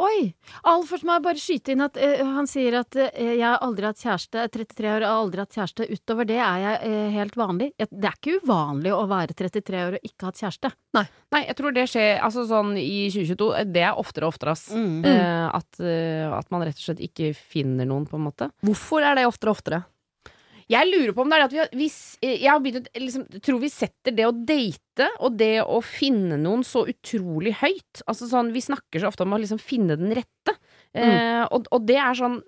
Oi! Aller først må jeg bare skyte inn at uh, han sier at uh, jeg har aldri hatt kjæreste, 33 år og har aldri hatt kjæreste. Utover det er jeg uh, helt vanlig. Jeg, det er ikke uvanlig å være 33 år og ikke ha hatt kjæreste.
Nei, jeg tror det skjer altså sånn i 2022. Det er oftere og oftere, ass.
Mm.
At, at man rett og slett ikke finner noen, på en måte.
Hvorfor er det oftere og oftere?
Jeg lurer på om det er at vi har, vi, eh, Jeg har begynt liksom, tror vi setter det å date og det å finne noen så utrolig høyt. Altså sånn, Vi snakker så ofte om å liksom finne den rette. Eh, og, og det er sånn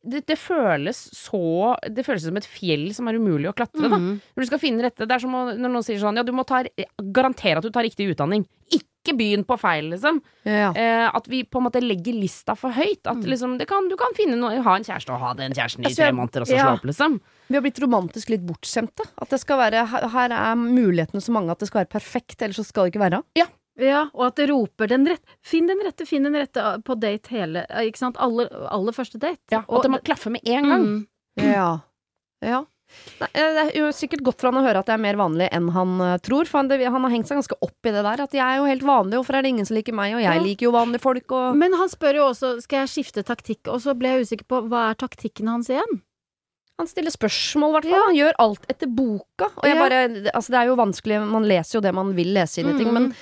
det, det føles så Det føles som et fjell som er umulig å klatre, da.
Mm.
Når du skal finne rette, det er som når noen sier sånn Ja, du må ta, garantere at du tar riktig utdanning. Ikke begynn på feil, liksom.
Ja.
Eh, at vi på en måte legger lista for høyt. At liksom, det kan, du kan finne noe, ha en kjæreste og ha den kjæresten i
Altså,
tre måneder, og så
ja.
slå opp, liksom.
Vi har blitt romantisk litt bortskjemte. At det skal være, her er mulighetene så mange at det skal være perfekt, ellers så skal det ikke være.
Ja, og at det roper den rette Finn den rette, finn den rette uh, på date hele eh, Ikke sant? Aller, aller første date.
Ja, og at det må klaffe med en gang.
Mm.
Ja. ja. Nei, eh, det er jo sikkert godt for han å høre at det er mer vanlig enn han eh, tror, for han, det, han har hengt seg ganske opp i det der. At jeg er jo helt vanlig, hvorfor er det ingen som liker meg, og jeg
Ja.
liker jo vanlige folk, og
Men han spør jo også skal jeg skifte taktikk, og så ble jeg usikker på hva er taktikken hans igjen?
Han stiller spørsmål, i hvert fall. Han gjør alt etter boka. Og jeg
Ja.
bare, altså det er jo vanskelig, man leser jo det man vil lese inn i ting,
Mm.
men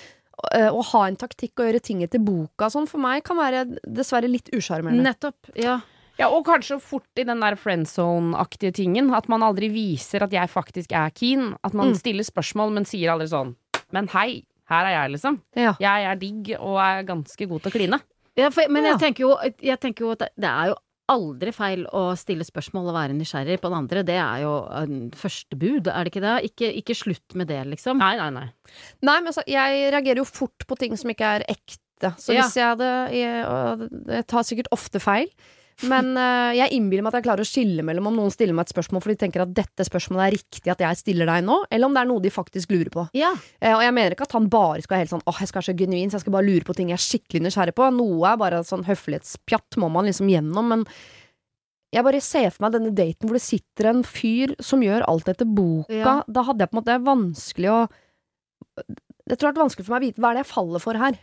eh, å ha en taktikk og gjøre ting etter boka sånn, for meg kan være dessverre litt usjarmerende.
Nettopp. Ja.
Ja, og kanskje fort i den der friendzone-aktige tingen. At man aldri viser at jeg faktisk er keen. At man
Mm.
stiller spørsmål, men sier aldri sånn Men hei, her er jeg, liksom.
Ja.
Jeg er digg og er ganske god til å kline.
Ja, for, men
Ja.
jeg tenker jo, jeg tenker jo at det, det er jo aldri feil å stille spørsmål og være nysgjerrig på den andre. Det er jo første bud, er det ikke det? Ikke, ikke slutt med det, liksom.
Nei, nei, nei.
Nei, men altså, jeg reagerer jo fort på ting som ikke er ekte. Så
Ja.
hvis jeg hadde jeg, jeg tar sikkert ofte feil. Men uh, jeg innbiller meg at jeg klarer å skille mellom om noen stiller meg et spørsmål for de tenker at dette spørsmålet er riktig at jeg stiller deg nå, eller om det er noe de faktisk lurer på.
Ja.
Uh, og jeg mener ikke at han bare skal være helt sånn åh, jeg skal være så genuin, så jeg skal bare lure på ting jeg er skikkelig nysgjerrig på. Noe er bare sånn høflighetspjatt må man liksom gjennom, men jeg bare ser for meg denne daten hvor det sitter en fyr som gjør alt etter boka.
Ja.
Da hadde jeg på en måte vanskelig å Det tror jeg har vært vanskelig for meg å vite hva er det jeg faller for her.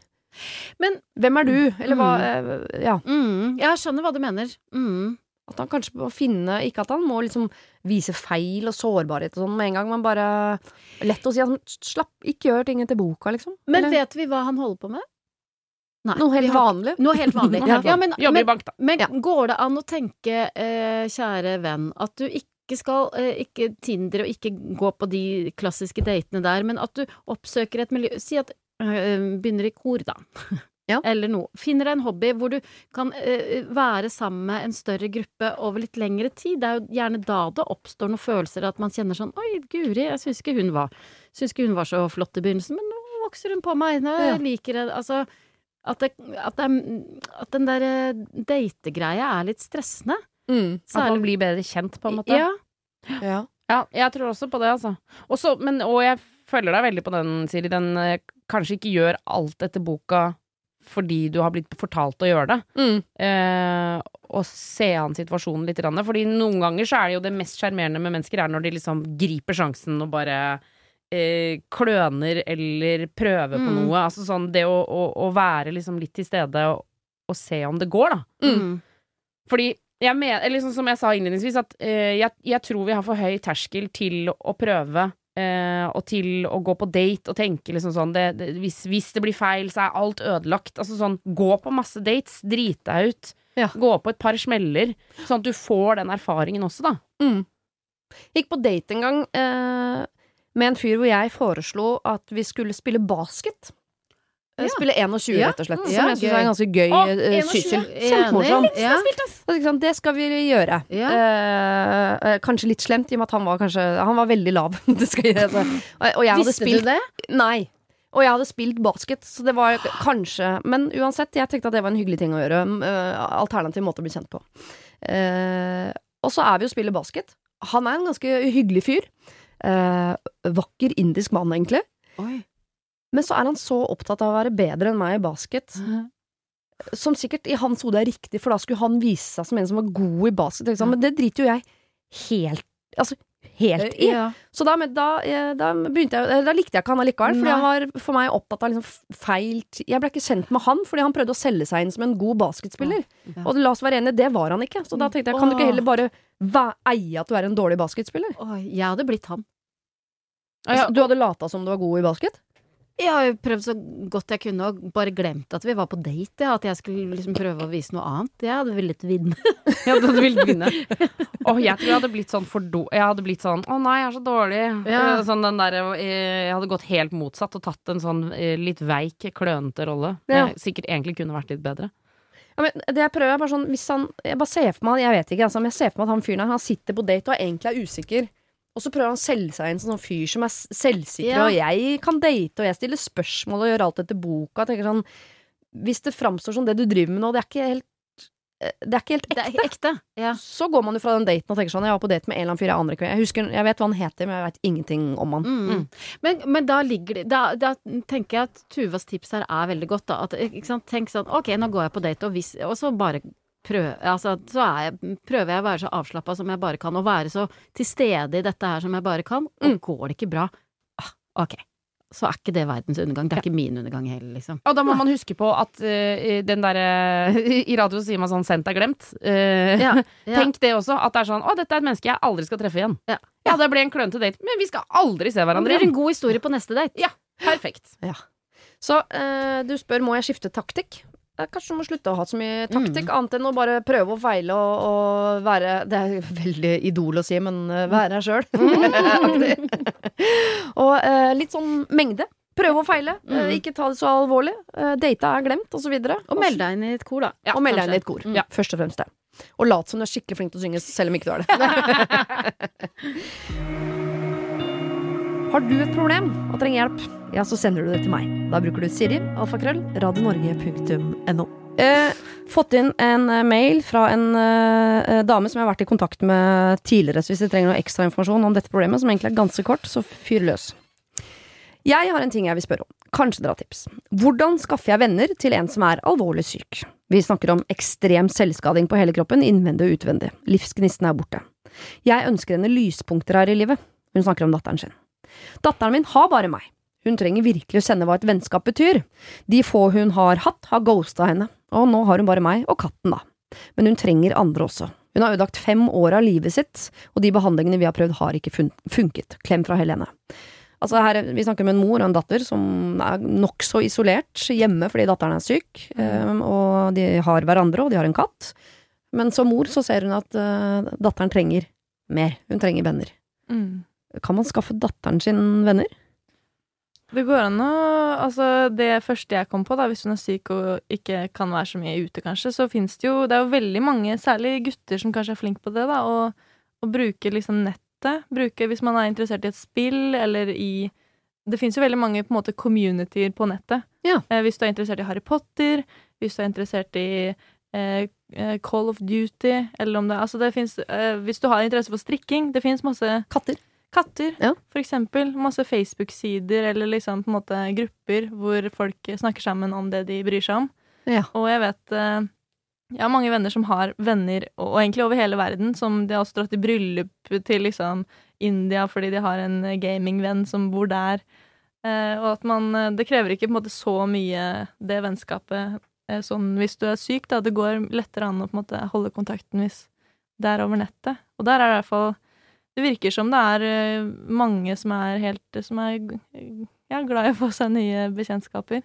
Men-
hvem er du? Eller hva eh, Ja.
Mm, jeg skjønner hva du mener. Mm.
At han kanskje må finne Ikke at han må liksom vise feil og sårbarhet og sånn med en gang, men bare Lett å si at han slapp, ikke gjør ting etter boka, liksom.
Men
Eller-
vet vi hva han holder på med? Nei,
Noe helt
har-
vanlig.
Noe helt vanlig.
Ja.
men,
Jobber i
men,
bank, da.
men
Ja.
går det an å tenke, eh, kjære venn, at du ikke skal eh, Ikke Tinder og ikke gå på de klassiske datene der, men at du oppsøker et miljø Si at begynner i kor, da.
Ja.
Eller noe. Finner deg en hobby hvor du kan uh, være sammen med en større gruppe over litt lengre tid. Det er jo gjerne da det oppstår noen følelser, at man kjenner sånn Oi, Guri, jeg syns ikke hun var Syns ikke hun var så flott i begynnelsen, men nå vokser hun på meg. Nå
Ja.
liker jeg Altså at, det, at, det at den der eh, dategreia er litt stressende.
Mm.
At man blir bedre kjent, på en måte.
Ja.
Ja.
Ja, jeg tror også på det, altså. Også, men, og jeg følger deg veldig på den, Siri. Den eh, kanskje ikke gjør alt etter boka fordi du har blitt fortalt å gjøre det.
Mm.
Eh, og se an situasjonen litt. Fordi noen ganger så er det jo det mest sjarmerende med mennesker er når de liksom griper sjansen og bare eh, kløner eller prøver på
Mm.
noe. Altså sånn det å, å, å være liksom litt til stede og, og se om det går, da.
Mm.
Fordi jeg mener, eller sånn som jeg sa innledningsvis, at eh, jeg, jeg tror vi har for høy terskel til å prøve. Eh, og til å gå på date og tenke liksom sånn det, det, hvis, hvis det blir feil, så er alt ødelagt. Altså sånn, gå på masse dates, drit deg ut.
Ja.
Gå på et par smeller, sånn at du får den erfaringen også, da.
Mm. Gikk på date en gang uh, med en fyr hvor jeg foreslo at vi skulle spille basket. Eh,
Ja.
Spille 21,
Ja.
rett og slett.
Mm.
Som
Ja,
jeg syns er en ganske gøy
Å,
eh,
21.
syssel. Kjempemorsomt.
Ja.
Så Det skal vi gjøre. Eh, eh, kanskje litt slemt, i og med at han var kanskje Han var veldig lav.
Visste
spilt
du det?
Nei. Og jeg hadde spilt basket, så det var kanskje Men uansett, jeg tenkte at det var en hyggelig ting å gjøre. eh, alternativ måte å bli kjent på. Eh, og så er vi jo spiller basket. Han er en ganske hyggelig fyr. Eh, vakker indisk mann, egentlig.
Oi.
Men så er han så opptatt av å være bedre enn meg i basket. Som sikkert i hans hode er riktig, for da skulle han vise seg som en som var god i basket. Liksom. Men det driter jo jeg helt Altså, helt i.
Ja.
Så da, da, eh, da begynte jeg Da likte jeg ikke han allikevel, fordi
Nei.
han var for meg opptatt av liksom feil Jeg ble ikke kjent med han fordi han prøvde å selge seg inn som en god basketspiller.
Ja.
Og la oss være enige, det var han ikke. Så da tenkte jeg, kan du ikke heller bare eie at du er en dårlig basketspiller?
Jeg hadde blitt han.
Altså, du hadde lata som du var god i basket?
Jeg har jo prøvd så godt jeg kunne, og bare glemt at vi var på date. Ja, at jeg skulle liksom prøve å vise noe annet. Jeg hadde villet vinne.
Ja, du hadde villet vinne. Åh, jeg tror jeg hadde blitt sånn for do... Jeg hadde blitt sånn 'Å nei, jeg er så dårlig'.
Ja.
Eh, Sånn den der, eh, jeg hadde gått helt motsatt og tatt en sånn eh, litt veik, klønete rolle.
Ja.
Jeg sikkert egentlig kunne vært litt bedre.
Ja, men det jeg prøver er bare sånn Hvis han Jeg bare ser for meg Jeg vet ikke, altså, men jeg ser for meg at han fyren her Han sitter på date og egentlig er usikker. Og så prøver han å selge seg inn som sånn fyr som er selvsikker,
Ja.
og jeg kan date, og jeg stiller spørsmål og gjør alt etter boka. Jeg tenker sånn Hvis det framstår som det du driver med nå, det er ikke helt eh, det er ikke helt ekte.
er ekte. Ja.
Så går man jo fra den daten og tenker sånn Jeg var på date med en eller annen fyr jeg aner ikke Jeg husker, jeg vet hva han heter, men jeg vet ingenting om han.
Mm. Men, men da ligger det da, da tenker jeg at Tuvas tips her er veldig godt. Da. At, ikke? Tenk sånn Ok, nå går jeg på date, og, hvis, og så bare prøv, altså, så er jeg, prøver jeg å være så avslappa som jeg bare kan, og være så til stede i dette her som jeg bare kan. Og
Mm.
går det ikke bra, ah, ok. Så er ikke det verdens undergang. Det er ikke min undergang heller, liksom.
Og da må man huske på at uh, den derre I radio sier man sånn 'sendt er glemt'. Uh,
Ja, ja.
Tenk det også, at det er sånn 'Å, dette er et menneske jeg aldri skal treffe igjen'.
Ja.
ja det ble en klønete date, men vi skal aldri se hverandre igjen.
Det blir en god historie på neste date.
Ja, perfekt.
Så eh, du spør må jeg skifte taktikk. Eh, Kanskje du må slutte å ha så mye taktikk, annet enn å bare prøve å feile og, og være Det er veldig idol å si, men eh, være her sjøl. og eh, litt sånn mengde. Prøve å feile. eh, ikke ta det så alvorlig. Eh, data er glemt, og så videre.
Og meld deg inn i et kor, da.
og meld deg inn i et kor.
Mm.
Ja, først og fremst det. Og lat som du er skikkelig flink til å synge, selv om ikke du er det. Har du et problem og trenger hjelp, ja, så sender du det til meg. Da bruker du Siri, alfakrøll, radionorge.no. Eh, fått inn en eh, mail fra en eh, dame som jeg har vært i kontakt med tidligere, så hvis dere trenger noe ekstra informasjon om dette problemet, som egentlig er ganske kort, så fyr løs. Jeg har en ting jeg vil spørre om. Kanskje dere har tips. Hvordan skaffer jeg venner til en som er alvorlig syk? Vi snakker om ekstrem selvskading på hele kroppen, innvendig og utvendig. Livsgnisten er borte. Jeg ønsker henne lyspunkter her i livet. Hun snakker om datteren sin. Datteren min har bare meg. Hun trenger virkelig å kjenne hva et vennskap betyr. De få hun har hatt, har ghosta henne, og nå har hun bare meg og katten, da. Men hun trenger andre også. Hun har ødelagt fem år av livet sitt, og de behandlingene vi har prøvd, har ikke fun funket. Klem fra Helene. Altså her, Vi snakker om en mor og en datter som er nokså isolert hjemme fordi datteren er syk, Mm. og de har hverandre, og de har en katt. Men som mor så ser hun at uh, datteren trenger mer. Hun trenger venner.
Mm.
Kan man skaffe datteren sin venner?
Det går an å Altså, det første jeg kom på, da, hvis hun er syk og ikke kan være så mye ute, kanskje, så fins det jo Det er jo veldig mange, særlig gutter, som kanskje er flinke på det, da, å, å bruke liksom nettet. Bruke Hvis man er interessert i et spill, eller i Det fins jo veldig mange på en måte communityer på nettet.
Ja.
Eh, hvis du er interessert i Harry Potter, hvis du er interessert i eh, eh, Call of Duty, eller om det Altså, det fins eh, Hvis du har interesse for strikking, det fins masse
Katter.
Katter,
Ja.
for eksempel. Masse Facebook-sider eller liksom på en måte grupper hvor folk snakker sammen om det de bryr seg om.
Ja.
Og jeg vet eh, Jeg har mange venner som har venner, og, egentlig over hele verden, som de har også dratt i bryllup til liksom India fordi de har en gamingvenn som bor der. Eh, og at man eh, Det krever ikke på en måte så mye, det vennskapet, eh, sånn hvis du er syk, da. Det går lettere an å på en måte holde kontakten hvis det er over nettet. Og der er det i hvert fall det virker som det er eh, mange som er helt Som er ja, glad i å få seg nye bekjentskaper.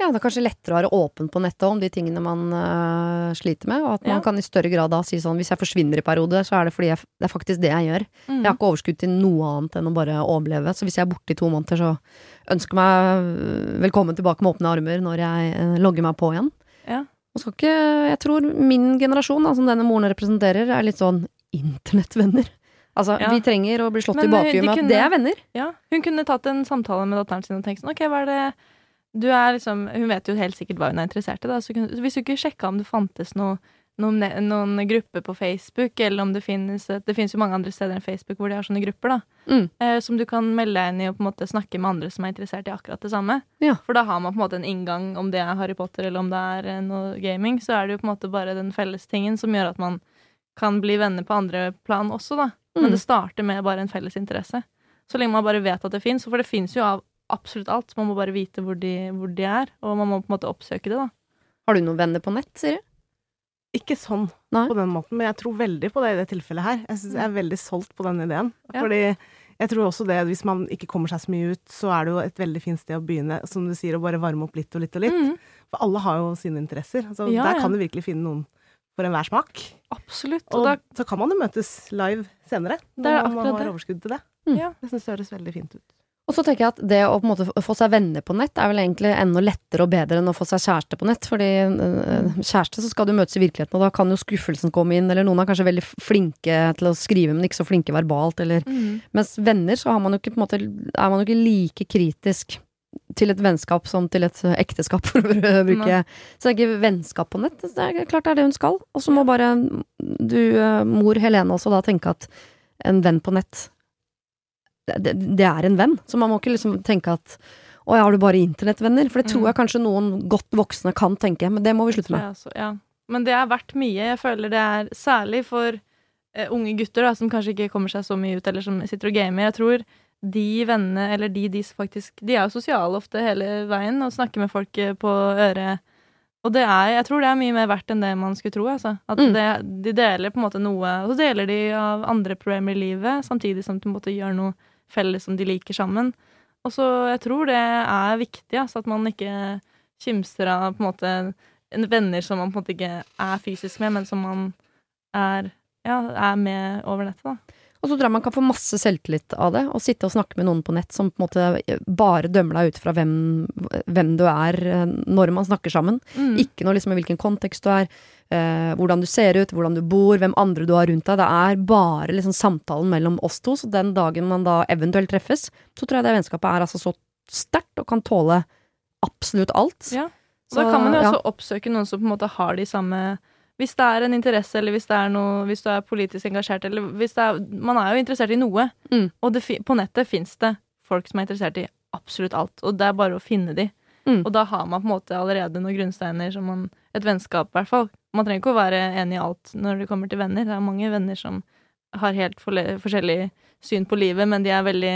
Ja, det er kanskje lettere å være åpen på nettet om de tingene man uh, sliter med, og at man
Ja.
kan i større grad da si sånn hvis jeg forsvinner i periode, så er det fordi jeg, det er faktisk det jeg gjør.
Mm.
Jeg har ikke overskudd til noe annet enn å bare overleve, så hvis jeg er borte i to måneder, så ønsker meg velkommen tilbake med åpne armer når jeg uh, logger meg på igjen.
Ja.
Og skal ikke, jeg tror min generasjon, da, som denne moren representerer, er litt sånn internettvenner. Altså,
Ja.
vi trenger å bli slått
Men,
i
bakhjulet
med at det er venner.
Ja, hun kunne tatt en samtale med datteren sin og tenkt sånn OK, hva er det du er liksom Hun vet jo helt sikkert hva hun er interessert i, da. Så kunne, hvis du ikke sjekka om det fantes noe noen, noen grupper på Facebook, eller om det finnes Det finnes jo mange andre steder enn Facebook hvor de har sånne grupper, da.
Mm.
Eh, som du kan melde deg inn i og på en måte snakke med andre som er interessert i akkurat det samme.
Ja.
For da har man på en måte en inngang, om det er Harry Potter eller om det er eh, noe gaming, så er det jo på en måte bare den felles tingen som gjør at man kan bli venner på andre plan også, da.
Mm.
Men det starter med bare en felles interesse. Så lenge man bare vet at det fins. For det fins jo av absolutt alt. Man må bare vite hvor de, hvor de er, og man må på en måte oppsøke det, da.
Har du noen venner på nett, sier du?
Ikke sånn
Nei.
på den måten, men jeg tror veldig på det i det tilfellet her. Jeg, synes jeg er veldig solgt på den ideen.
Ja.
Fordi jeg tror også det, hvis man ikke kommer seg så mye ut, så er det jo et veldig fint sted å begynne, som du sier, å bare varme opp litt og litt og litt.
Mm,
For alle har jo sine interesser. Altså,
Ja,
der
ja.
kan du virkelig finne noen for enhver smak.
absolutt.
Og
Og da,
så kan man jo møtes live senere,
er
når man har
det.
overskudd til det.
Mm.
ja.
Jeg syns det høres veldig fint ut.
Og så tenker jeg at det å på en måte få seg venner på nett er vel egentlig enda lettere og bedre enn å få seg kjæreste på nett. Fordi øh, kjæreste så skal du møtes i virkeligheten, og da kan jo skuffelsen komme inn, eller noen er kanskje veldig flinke til å skrive, men ikke så flinke verbalt, eller
Mm.
Mens venner så har man jo ikke på en måte Er man jo ikke like kritisk til et vennskap som til et ekteskap, for å bruke
Nei.
Så det er ikke vennskap på nett, det er klart det er det hun skal. Og så må bare du, øh, mor Helene, også da tenke at en venn på nett det, det, er en venn. Så man må ikke liksom tenke at å ja, har du bare internettvenner? For det tror
Mm.
jeg kanskje noen godt voksne kan tenke, men det må vi slutte med.
også, ja. Men det er verdt mye. Jeg føler det er særlig for uh, unge gutter da, som kanskje ikke kommer seg så mye ut, eller som sitter og gamer. Jeg tror de vennene, eller de de faktisk De er jo sosiale ofte hele veien og snakker med folk eh, på øret. Og det er, jeg tror det er mye mer verdt enn det man skulle tro. Altså. At
Mm.
det, de deler på en måte noe Og så deler de av andre problemer i livet, samtidig som de på en måte gjør noe felles som de liker sammen. Og så jeg tror det er viktig, altså, at man ikke kimser av på en måte venner som man på en måte ikke er fysisk med, men som man er, ja, er med over nettet, da.
Og så tror jeg man kan få masse selvtillit av det, å sitte og snakke med noen på nett som på en måte bare dømmer deg ut fra hvem, hvem du er eh, når man snakker sammen.
Mm.
Ikke noe liksom i hvilken kontekst du er, eh, hvordan du ser ut, hvordan du bor, hvem andre du har rundt deg. Det er bare liksom samtalen mellom oss to. Så den dagen man da eventuelt treffes, så tror jeg det vennskapet er altså så sterkt og kan tåle absolutt alt.
Ja. Og
Så,
da kan man jo
ja.
også oppsøke noen som på en måte har de samme Hvis det er en interesse, eller hvis det er noe Hvis du er politisk engasjert, eller hvis det er Man er jo interessert i noe.
Mm.
Og det, på nettet fins det folk som er interessert i absolutt alt. Og det er bare å finne de.
Mm.
Og da har man på en måte allerede noen grunnsteiner som man Et vennskap, i hvert fall. Man trenger ikke å være enig i alt når det kommer til venner. Det er mange venner som har helt forskjellig syn på livet, men de er veldig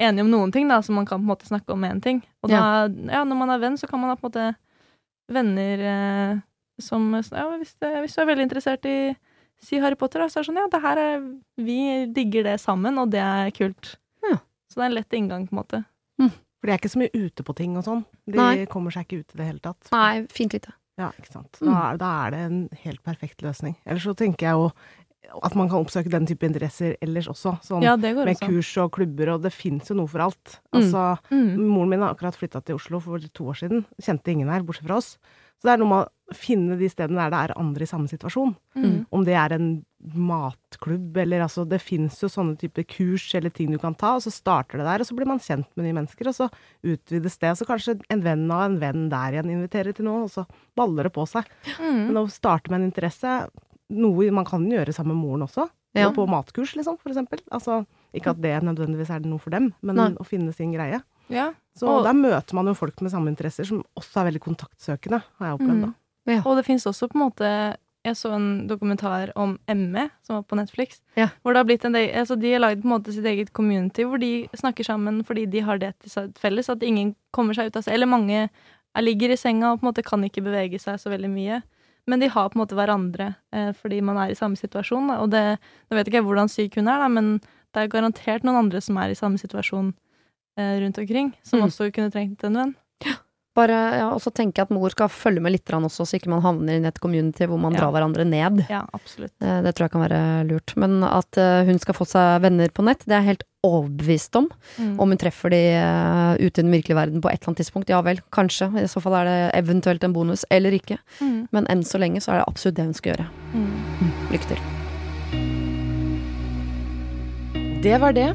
enige om noen ting, da, så man kan på en måte snakke om én ting. Og da, ja, når man er venn, så kan man ha på en måte venner eh, som ja, hvis, det, hvis du er veldig interessert i si Harry Potter, da, så er det sånn ja, det her er Vi digger det sammen, og det er kult.
Ja.
Så det er en lett inngang, på en måte.
For de er ikke så mye ute på ting og sånn. De
Nei.
kommer seg ikke ut i det hele tatt.
Nei, fint lite.
Ja, ikke sant.
Mm.
Da er, da er det en helt perfekt løsning. Ellers så tenker jeg jo at man kan oppsøke den type interesser ellers også. Sånn
Ja, det går
med
også.
kurs og klubber, og det fins jo noe for alt.
Mm.
Altså,
Mm.
moren min har akkurat flytta til Oslo for to år siden. Kjente ingen her, bortsett fra oss. Så det er noe med finne de stedene der det er andre i samme situasjon.
Mm.
Om det er en matklubb, eller altså Det fins jo sånne type kurs eller ting du kan ta, og så starter det der, og så blir man kjent med nye mennesker, og så utvides det. Og så kanskje en venn av en venn der igjen inviterer til noe, og så baller det på seg.
Mm.
Men å starte med en interesse, noe man kan gjøre sammen med moren også.
Ja.
Og på matkurs, liksom, for eksempel. Altså, ikke at det nødvendigvis er noe for dem, men
Nei.
å finne sin greie.
Ja.
Så
Og-
der møter man jo folk med samme interesser, som også er veldig kontaktsøkende, har jeg opplevd, da.
Mm. Og det finnes også på en måte Jeg så en dokumentar om ME, som var på Netflix.
Ja.
Hvor det har blitt en del, altså De har lagd på en måte sitt eget community, hvor de snakker sammen fordi de har det til seg felles. At ingen kommer seg ut av seg Eller mange er, ligger i senga og på en måte kan ikke bevege seg så veldig mye. Men de har på en måte hverandre eh, fordi man er i samme situasjon. Da. Og det, Nå vet ikke jeg hvordan syk hun er, da, men det er garantert noen andre som er i samme situasjon eh, rundt omkring, som
Mm.
også kunne trengt en venn.
Bare, ja, og så tenker jeg at mor skal følge med litt også, så ikke man havner inn i et community hvor man
Ja.
drar hverandre ned.
Ja, absolutt.
Eh, Det tror jeg kan være lurt. Men at eh, hun skal få seg venner på nett, det er jeg helt overbevist om.
Mm.
Om hun treffer de eh, ute i den virkelige verden på et eller annet tidspunkt, ja vel, kanskje. I så fall er det eventuelt en bonus, eller ikke.
Mm.
Men enn så lenge så er det absolutt det hun skal gjøre.
Mm.
Lykke til.
Det var det.